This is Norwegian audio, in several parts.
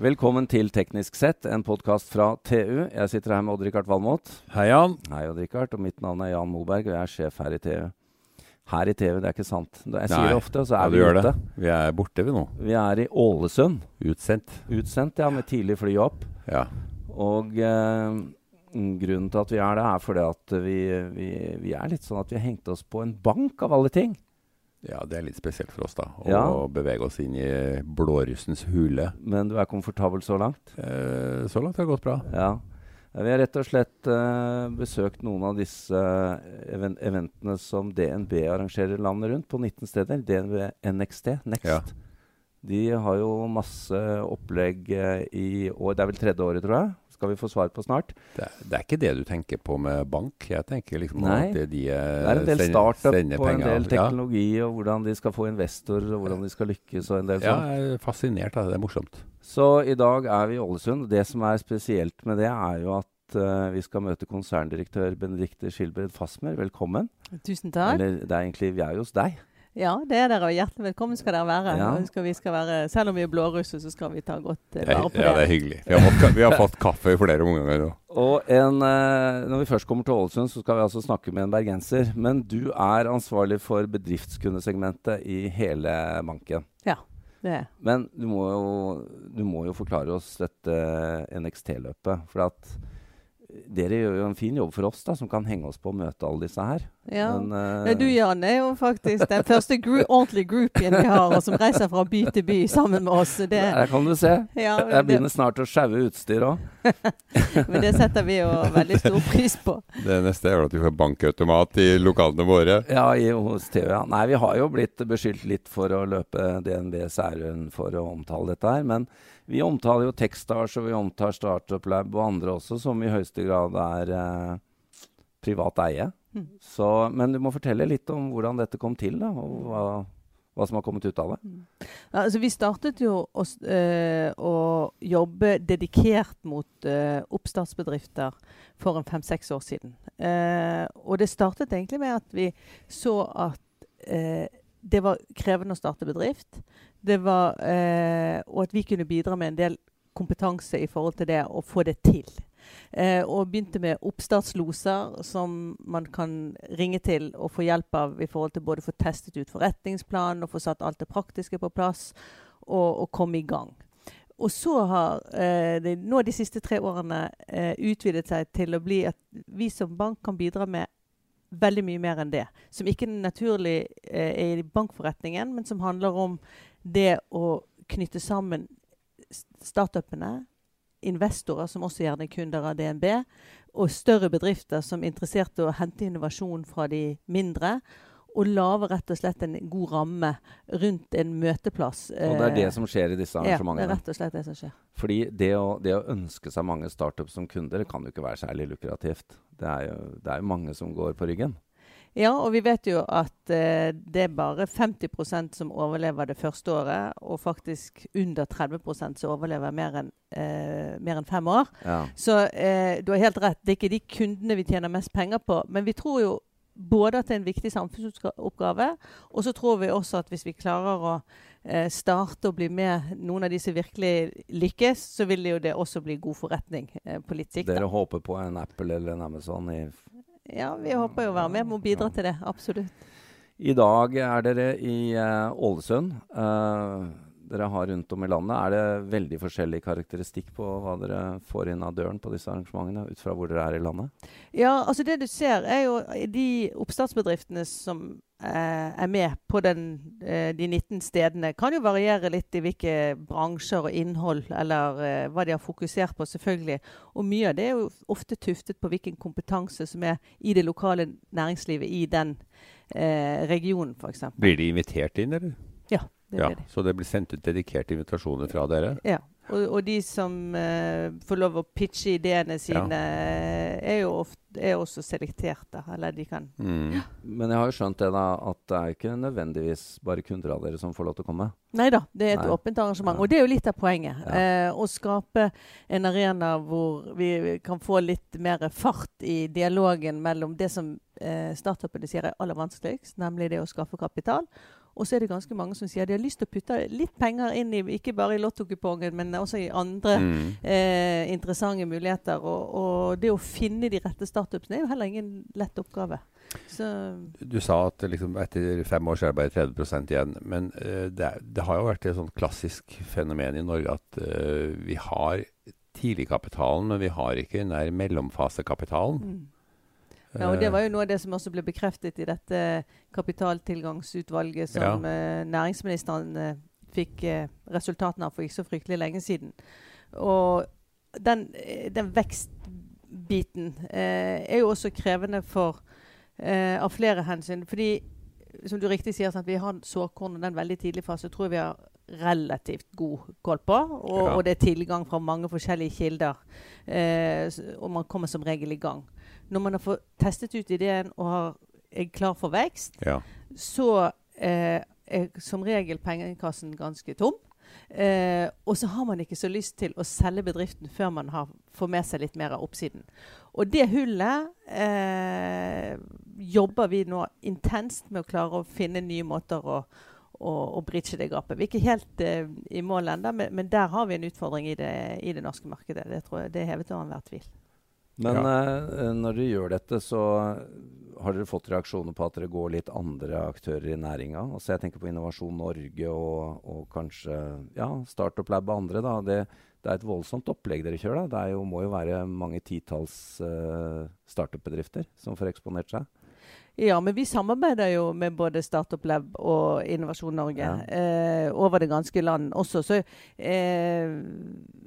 Velkommen til Teknisk sett, en podkast fra TU. Jeg sitter her med Odd-Rikard Valmot. Hei, Jan. Hei, Odd-Rikard. Og mitt navn er Jan Moberg, og jeg er sjef her i TU. Her i TU, det er ikke sant. Jeg sier Nei. det ofte, og så er ja, vi ute. det. Vi er borte, vi nå. Vi er i Ålesund. Utsendt. Utsendt, ja, med tidlig fly opp. Ja. Og eh, grunnen til at vi er det, er fordi at vi, vi, vi er litt sånn at vi har hengt oss på en bank, av alle ting. Ja, det er litt spesielt for oss, da. Å Ja. bevege oss inn i blårussens hule. Men du er komfortabel så langt? Eh, så langt har det gått bra. Ja. Vi har rett og slett eh, besøkt noen av disse event eventene som DNB arrangerer landet rundt, på 19 steder. DNB NXT, Next. Ja. De har jo masse opplegg eh, i år. Det er vel tredje året, tror jeg. Skal vi få svar på snart. Det, er- det er ikke det du tenker på med bank. Jeg tenker liksom Nei. at det de eh, Det er en del sender- startup sender og en del teknologi, teknologi, og hvordan de skal få investorer, og hvordan de skal lykkes, og en del Ja, sånn. jeg er fascinert av det. Det er morsomt. Så i dag er vi i Ålesund. Det som er spesielt med det, er jo at eh, vi skal møte konserndirektør Benedicte Skilbred Fasmer. Velkommen. Tusen takk. Eller det er egentlig Vi er jo hos deg. Ja, det er dere, og hjertelig velkommen skal dere være. Ja. Skal vi skal være selv om vi er blårusse, så skal vi ta godt eh, Det vare på ja, det er hyggelig. Vi har, fått, vi har fått kaffe flere omganger nå. Og en, eh, når vi først kommer til Ålesund, så skal vi altså snakke med en bergenser. Men du er ansvarlig for bedriftskundesegmentet i hele banken. det er. Men du må jo, du må jo forklare oss dette NXT-løpet. For at dere gjør jo en fin jobb for oss, da, som kan henge oss på å møte alle disse her. Ja. Men, uh, Nei, du Jan er jo faktisk den første gro ordentlige groupien vi har, og som reiser fra by til by sammen med oss. Det, der kan du se. ja, Jeg begynner snart å sjaue utstyr òg. men det setter vi jo veldig stor pris på. Det neste er vel at vi får bankautomat i lokalene våre. Ja, i, hos TV. Ja. Nei, vi har jo blitt beskyldt litt for å løpe DNBs ærend for å omtale dette her. Men vi omtaler jo Techstars og vi omtaler Startup Lab og andre også, som i høyeste grad er eh, privat eie. Mm. Så, men du må fortelle litt om hvordan dette kom til, da, og hva, hva som har kommet ut av det. Ja, altså, vi startet jo å, eh, å jobbe dedikert mot øh, oppstartsbedrifter for en fem-seks år siden. Uh, og det startet egentlig med at vi så at uh, det var krevende å starte bedrift. Var, uh, og at vi kunne bidra med en del kompetanse i forhold til det å få det til. Eh, og begynte med oppstartsloser som man kan ringe til og få hjelp av i forhold til både å få testet ut forretningsplanen og få satt alt det praktiske på plass og, og komme i gang. Og så har eh, det nå de siste tre årene eh, utvidet seg til å bli at vi som bank kan bidra med veldig mye mer enn det. Som ikke naturlig eh, er i bankforretningen, men som handler om det å knytte sammen startupene, investorer som også gjerne er kunder av DNB, og større bedrifter som er interessert i å hente innovasjon fra de mindre. Og lage rett og slett en god ramme rundt en møteplass. Og det er det eh, som skjer i disse arrangementene? ja, det er rett og slett det som skjer. Fordi det å, det å ønske seg mange startups som kunder, det kan jo ikke være særlig lukrativt. Det er jo, det er jo mange som går på ryggen. Ja, og vi vet jo at eh, det er bare 50% som overlever det første året, og faktisk under 30% som overlever mer enn eh, mer enn fem år. Ja. Så eh, du har helt rett, det er ikke de kundene vi tjener mest penger på. Men vi tror jo både at det er en viktig samfunnsoppgave, og så tror vi også at hvis vi klarer å eh, starte og bli med noen av de som virkelig lykkes, så vil det jo det også bli god forretning eh, på litt sikt. Dere håper på en Apple eller en Amazon i Ja, vi håper jo å være med og bidra til det. Absolutt. I dag er dere i eh, Ålesund. Eh, dere har rundt om i landet. Er det veldig forskjellig karakteristikk på hva dere får inn av døren på disse arrangementene, ut fra hvor dere er i landet? Ja, altså det du ser er jo de oppstartsbedriftene som eh, er med på den, eh, de 19 stedene, kan jo variere litt i hvilke bransjer og innhold, eller eh, hva de har fokusert på, selvfølgelig. Og mye av det er jo ofte tuftet på hvilken kompetanse som er i det lokale næringslivet i den eh, regionen, f.eks. Blir de invitert inn, eller? Det Ja, blir det. så det blir sendt ut dedikerte invitasjoner fra dere? Ja. Og, og de som uh, får lov å pitche ideene sine, ja. er jo ofte, er også selekterte. Eller de kan Mm. Men jeg har jo skjønt det da, at det er ikke nødvendigvis bare kunder av dere som får lov til å komme. Nei da, det er et Nei. åpent arrangement. Ja. Og det er jo litt av poenget. Ja. Eh, å skape en arena hvor vi kan få litt mer fart i dialogen mellom det som eh, startupene sier er aller vanskeligst, nemlig det å skaffe kapital, Og så er det ganske mange som sier de har lyst til å putte litt penger inn i ikke bare i lottokupongen, men også i andre Mm. eh, interessante muligheter. Og, og det å finne de rette startupsene er jo heller ingen lett oppgave. Så Du sa at liksom, etter fem år så er det bare 30 igjen. Men uh, det, er- det har jo vært et sånt klassisk fenomen i Norge at uh, vi har tidligkapitalen, men vi har ikke den der mellomfasekapitalen. mm. Ja, og Det var jo noe av det som også ble bekreftet i dette kapitaltilgangsutvalget som ja. næringsministeren eh, fikk eh, resultatene av for ikke så fryktelig lenge siden. Og den, eh, den vekstbiten eh, er jo også krevende for, eh, av flere hensyn. Fordi, som du riktig sier, at vi har såkorn og den veldig tidlige fase tror jeg vi har relativt god koll på. Og, Ja. og det er tilgang fra mange forskjellige kilder. Eh, og man kommer som regel i gang. Når man har fått testet ut ideen og har, er klar for vekst, Ja. så eh, er som regel pengekassen ganske tom. Eh, og så har man ikke så lyst til å selge bedriften før man har, får med seg litt mer av oppsiden. Og det hullet eh, jobber vi nå intenst med å klare å finne nye måter å, å, å bridge det gapet. Vi er ikke helt uh, i mål ennå, men, men der har vi en utfordring i det, i det norske markedet. Det, tror jeg, det er hevet over enhver tvil. Men Ja. uh, når dere gjør dette, så har dere fått reaksjoner på at dere går litt andre aktører i næringa? Altså jeg tenker på Innovasjon Norge og, og kanskje ja, Startup Lab og andre. da. Det, det er et voldsomt opplegg dere kjører. da. Det er jo, må jo være mange titalls uh, startup-bedrifter som får eksponert seg. Ja, men vi samarbeider jo med både Startup Lab og Innovasjon Norge Ja. eh, over det ganske land også. Så eh,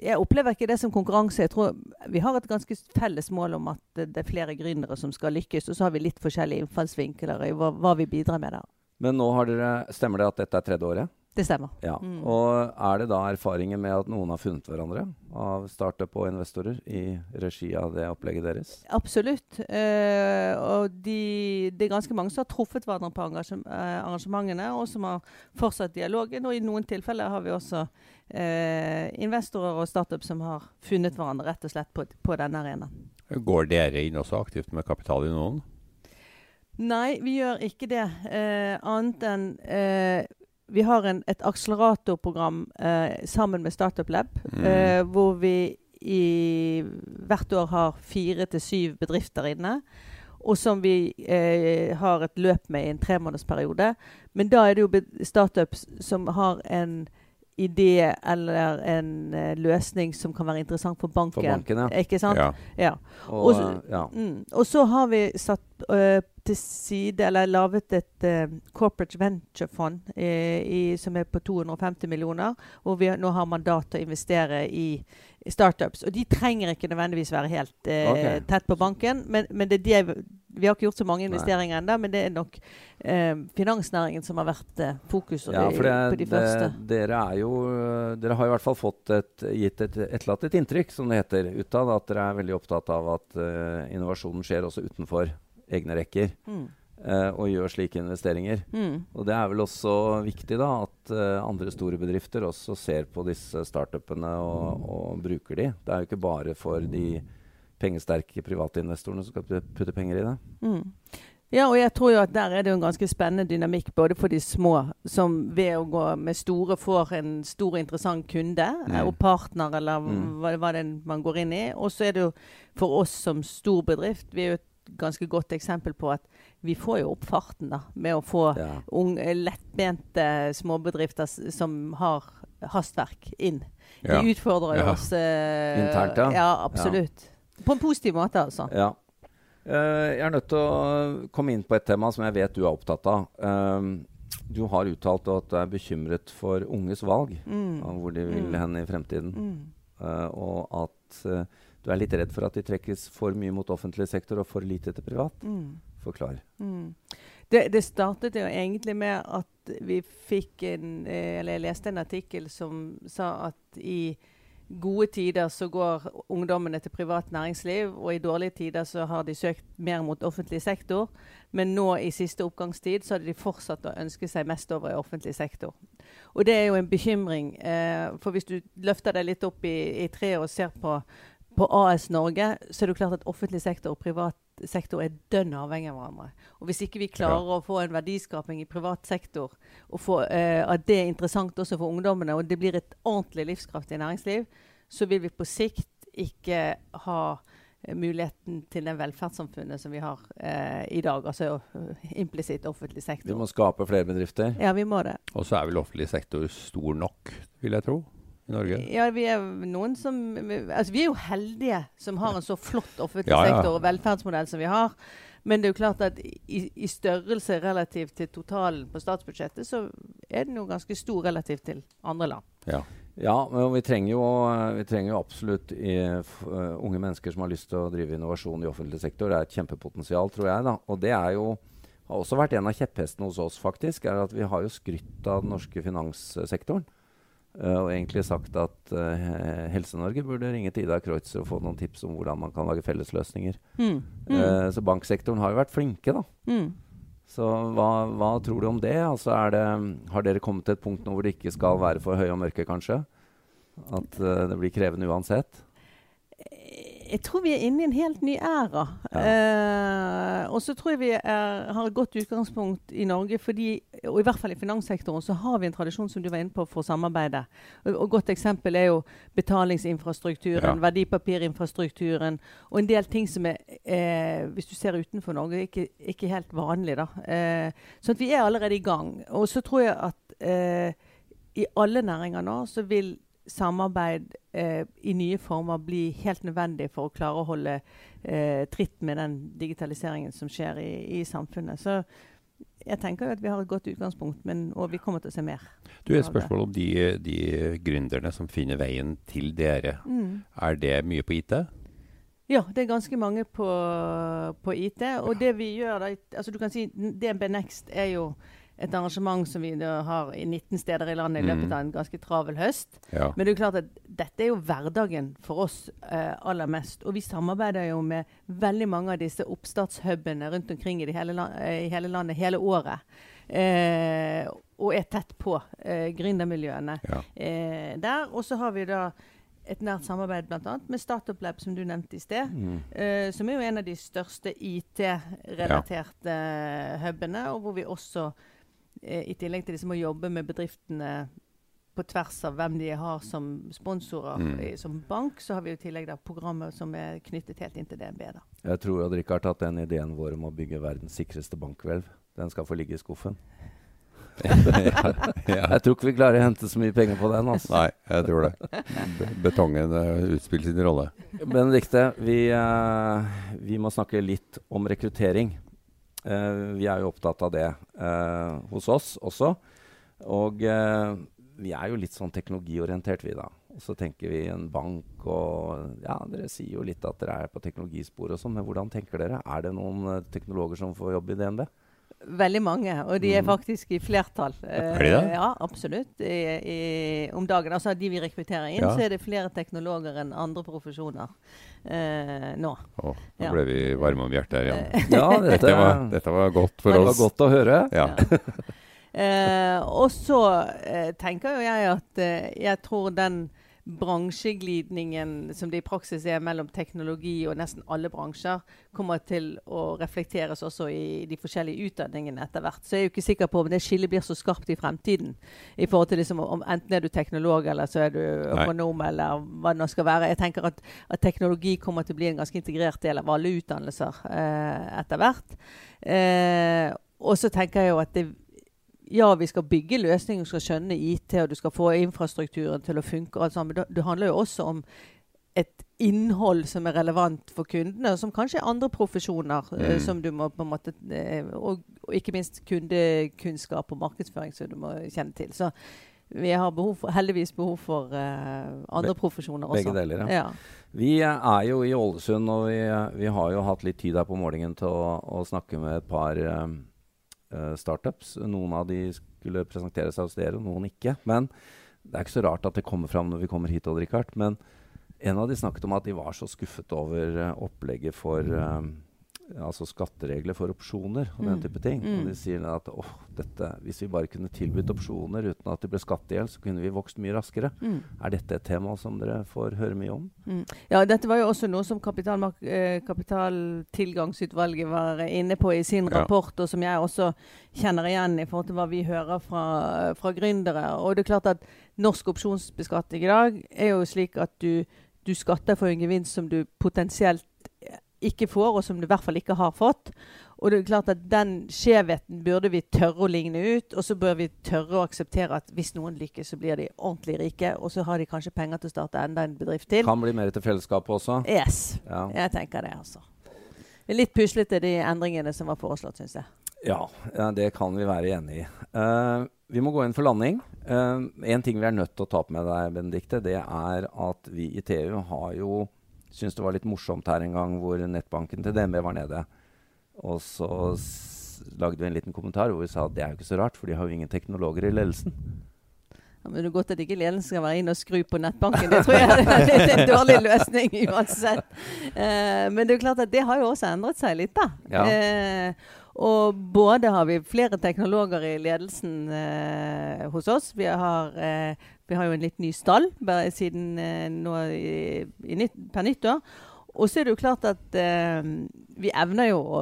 jeg opplever ikke det som konkurranse. Jeg tror Vi har et ganske felles mål om at det, er flere gründere som skal lykkes. Og så har vi litt forskjellige innfallsvinkler i hva, hva vi bidrar med der. Men nå har dere, stemmer det at dette er tredje året? Det stemmer. Ja. Mm. Og er det da erfaringer med at noen har funnet hverandre av startup og investorer i regi av det opplegget deres? Absolutt. Eh, og de, det er ganske mange som har truffet hverandre på eh, arrangementene, og som har fortsatt dialogen. Og i noen tilfeller har vi også eh, investorer og startup som har funnet hverandre rett og slett på, på denne arenaen. Går dere inn også aktivt med kapital i noen? Nei, vi gjør ikke det. Eh, annet enn eh, Vi har en, et akseleratorprogram eh, sammen med Startup Lab, Mm. eh, hvor vi i, hvert år har fire til syv bedrifter inne. Og som vi eh, har et løp med i en tremånedersperiode. Men da er det jo startups som har en idé eller en eh, løsning som kan være interessant for banken. For banken, ja. Ikke sant? Ja. Ja. Og, Og så- ja. Mm. Og så har vi satt uh, til side, eller laget et uh, corporate venture-fond uh, i- som er på 250 millioner, hvor vi nå har mandat til å investere i startups. Og de trenger ikke nødvendigvis være helt eh, Ok. tett på banken, men, men det er det vi har ikke gjort så mange investeringer ennå, men det er nok eh, finansnæringen som har vært eh, fokus Ja, for det, på de første. det, dere er jo Dere har i hvert fall fått et, gitt et etterlatt et inntrykk, som det heter, utad. At dere er veldig opptatt av at eh, innovasjonen skjer også utenfor egne rekker. Mm. eh, og gjør slike investeringer. Mm. Og det er vel også viktig da at eh, andre store bedrifter også ser på disse startupene og, og bruker de. Det er jo ikke bare for de pengesterke private investorene som skal putte- penger i det. Mm. Ja, og jeg tror jo at der er det jo en ganske spennende dynamikk både for de små, som ved å gå med store får en stor, interessant kunde Mm. eh, og partner, eller Mm. hva, hva det er man går inn i. Og så er det jo for oss som stor bedrift, vi er jo et ganske godt eksempel på at vi får jo opp farten da, med å få Ja. unge, lettbente småbedrifter som har hastverk inn. Ja. De utfordrer jo Ja. oss eh, Internt, ja. Ja, absolutt. På en positiv måte, altså. Ja. Eh, jeg er nødt til å komme inn på et tema som jeg vet du er opptatt av. Um, du har uttalt at du er bekymret for unges valg, Mm. av hvor de vil Mm. hen i fremtiden. Mm. Eh, og at eh, du er litt redd for at de trekkes for mye mot offentlig sektor og for lite til privat. Mm. Forklar. Mm. Det, det startet jo egentlig med at vi fikk en eh, Eller jeg leste en artikkel som sa at i gode tider så går ungdommene til privat næringsliv, og i dårlige tider så har de søkt mer mot offentlig sektor. Men nå i siste oppgangstid så hadde de fortsatt å ønske seg mest over i offentlig sektor. Og det er jo en bekymring. Eh, for hvis du løfter deg litt opp i, i treet og ser på på AS Norge, så er det klart at offentlig sektor og privat sektor er dønn avhengig av hverandre. Og Hvis ikke vi klarer å få en verdiskaping i privat sektor, og få, eh, at det er interessant også for ungdommene, og det blir et ordentlig livskraftig næringsliv, så vil vi på sikt ikke ha eh, muligheten til det velferdssamfunnet som vi har eh, i dag. Altså uh, implisitt offentlig sektor. Vi må skape flere bedrifter. Ja, vi må det. Og så er vel offentlig sektor stor nok, vil jeg tro, i Norge? Ja, vi er noen som Altså, vi er jo heldige som har en så flott offentlig Ja, ja. sektor og velferdsmodell som vi har. Men det er jo klart at i, i størrelse relativt til totalen på statsbudsjettet, så er den jo ganske stor relativt til andre land. Ja. Ja, men vi trenger jo, vi trenger jo absolutt i, f, uh, unge mennesker som har lyst til å drive innovasjon i offentlig sektor. Det er et kjempepotensial, tror jeg. da. Og det er jo, har også vært en av kjepphestene hos oss, faktisk. er at Vi har jo skrytt av den norske finanssektoren. Uh, og egentlig sagt at uh, Helse-Norge burde ringe til Ida Kreutzer og få noen tips om hvordan man kan lage fellesløsninger. Mm. Mm. Uh, så banksektoren har jo vært flinke, da. Mm. Så hva, hva tror du om det? Altså er det? Har dere kommet til et punkt nå hvor det ikke skal være for høye og mørke, kanskje? At uh, det blir krevende uansett? Jeg tror vi er inne i en helt ny æra. Eh, og så tror jeg vi er, har et godt utgangspunkt i Norge, fordi, og i hvert fall i finanssektoren, så har vi en tradisjon som du var inne på for samarbeidet. Et Og, og godt eksempel er jo betalingsinfrastrukturen, Ja. verdipapirinfrastrukturen og en del ting som er, eh, hvis du ser utenfor Norge, ikke, ikke helt vanlig. da. Eh, så vi er allerede i gang. Og så tror jeg at eh, i alle næringer nå så vil samarbeid eh, i nye former bli helt nødvendig for å klare å holde eh, tritt med den digitaliseringen som skjer i, i samfunnet. Så jeg tenker jo at vi har et godt utgangspunkt, men, og vi kommer til å se mer. Du, Et spørsmål om de, de gründerne som finner veien til dere. Mm. Er det mye på IT? Ja, det er ganske mange på, på IT. Og det vi gjør da, altså du kan si DNB Next er jo et arrangement som vi har i 19 steder i landet i løpet Mm. av en ganske travel høst. Ja. Men det er jo klart at dette er jo hverdagen for oss eh, aller mest. Og vi samarbeider jo med veldig mange av disse oppstartshubene rundt omkring i, hele, eh, i hele landet hele året. Eh, og er tett på eh, gründermiljøene ja. eh, der. Og så har vi da et nært samarbeid bl.a. med Startup Lab, som du nevnte i sted. Mm. eh, som er jo en av de største IT-relaterte hubene, og hvor vi også, eh, i tillegg til liksom å jobbe med bedriftene på tvers av hvem de har som sponsorer Mm. i, som bank, så har vi i tillegg da programmet som er knyttet helt inn til DNB. da. Jeg tror jo, Richard, at den ideen vår om å bygge verdens sikreste bankhvelv, den skal få ligge i skuffen. ja. ja. Jeg tror ikke vi klarer å hente så mye penger på den. altså. Nei, jeg tror det. Betongen eh, utspiller sin rolle. Benedikte, vi, uh, vi må snakke litt om rekruttering. Eh, vi er jo opptatt av det eh, hos oss også. Og eh, vi er jo litt sånn teknologiorientert, vi da. Og så tenker vi en bank og Ja, dere sier jo litt at dere er på teknologispor og sånn, men hvordan tenker dere? Er det noen teknologer som får jobb i DNB? Veldig mange, og de er Mhm. faktisk i flertall. Eh, Er de det? Ja, absolutt. I, i, om dagen. Altså de vi rekrutterer inn, Ja. så er det flere teknologer enn andre profesjoner eh, nå. Å, nå Ja. ble vi varme om hjertet her igjen. Ja, Dette var, dette var godt for oss. det var godt å høre. Ja. Eh, og så eh, tenker jo jeg at eh, jeg tror den bransjeglidningen som det i praksis er mellom teknologi og nesten alle bransjer, kommer til å reflekteres også i de forskjellige utdanningene etter hvert. Så jeg er jo ikke sikker på om det skillet blir så skarpt i fremtiden. I forhold til liksom om Enten er du teknolog, eller så er du økonom, eller hva det nå skal være. Jeg tenker at, at teknologi kommer til å bli en ganske integrert del av alle utdannelser eh, etter hvert. Eh, og så tenker jeg jo at det ja, vi skal bygge løsninger, du skal skjønne IT, og du skal få infrastrukturen til å funke. og alt sammen. Men det, det handler jo også om et innhold som er relevant for kundene, som kanskje er andre profesjoner eh, Mm. som du må på en måte eh, og, og ikke minst kundekunnskap og markedsføring som du må kjenne til. Så vi har behov for, heldigvis behov for uh, andre Be- profesjoner også. Begge deler, ja. Ja. Vi er jo i Ålesund, og vi, vi har jo hatt litt tid her på morgenen til å, å snakke med et par eh, eh, startups. Noen av de skulle presentere seg hos dere, noen ikke. Men det er ikke så rart at det kommer fram når vi kommer hit, Odd Rikard. Men en av de snakket om at de var så skuffet over eh, opplegget for, eh, altså skatteregler for opsjoner og Mm. den type ting. Mm. Og de sier at åh, dette, hvis vi bare kunne tilbudt opsjoner uten at det ble skatt i hjel, så kunne vi vokst mye raskere. Mm. Er dette et tema som dere får høre mye om? Mm. Ja, dette var jo også noe som kapital, eh, Kapitaltilgangsutvalget var inne på i sin Ja. rapport, og som jeg også kjenner igjen i forhold til hva vi hører fra, fra gründere. Og det er klart at norsk opsjonsbeskatning i dag er jo slik at du, du skatter for en gevinst som du potensielt ikke får, og som du i hvert fall ikke har fått. Og det er klart at Den skjevheten burde vi tørre å ligne ut, og så bør vi tørre å akseptere at hvis noen lykkes, så blir de ordentlig rike, og så har de kanskje penger til å starte enda en bedrift til. Kan bli mer til fellesskapet også. Yes, Ja. jeg tenker det, altså. Det litt puslete, de endringene som var foreslått, syns jeg. Ja, ja, det kan vi være enig i. Uh, vi må gå inn for landing. Uh, en ting vi er nødt til å ta opp med deg, Benedikte, det er at vi i TU har jo syntes det var litt morsomt her en gang hvor nettbanken til DNB var nede. Og så lagde vi en liten kommentar hvor vi sa at det er jo ikke så rart, for de har jo ingen teknologer i ledelsen. Ja, men det er godt at ikke ledelsen skal være inne og skru på nettbanken. Det tror jeg er en dårlig løsning uansett. Uh, men det er jo klart at det har jo også endret seg litt, da. Ja. Eh, og både har vi flere teknologer i ledelsen eh, hos oss. Vi har, eh, vi har jo en litt ny stall bare siden eh, nå i, i nytt, per nyttår. Og så er det jo klart at eh, vi evner jo å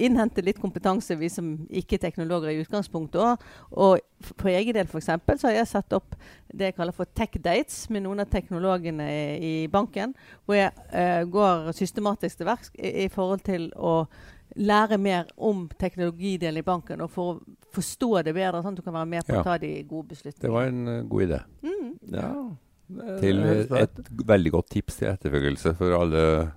innhente litt kompetanse, vi som ikke er teknologer i utgangspunktet òg. Og på egen del eksempel, så har jeg satt opp det jeg kaller for tech dates med noen av teknologene i, i banken. Hvor jeg eh, går systematisk til verks i, i forhold til å lære mer om teknologidelen i banken. Og for å forstå det bedre, sånn at du kan være med på Ja. å ta de gode beslutningene. Det var en eh, god idé. mm. Ja, Til et veldig godt tips til etterfølgelse for alle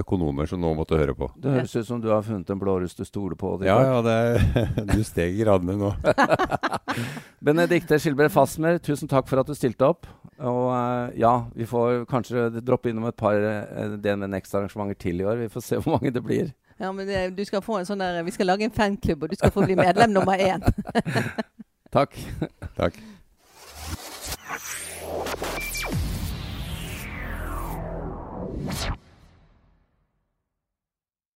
økonomer som nå måtte høre på. Det høres ut som du har funnet en blåruss du stoler på. Ja, ja, det, du steg i gradene nå. Benedikte Skilberg Fasmer, tusen takk for at du stilte opp. Og eh, ja, vi får kanskje droppe innom et par DNV Next-arrangementer til i år. Vi får se hvor mange det blir. Ja, men det, du skal få en sånn der, Vi skal lage en fanklubb, og du skal få bli medlem nummer én. Takk. Takk.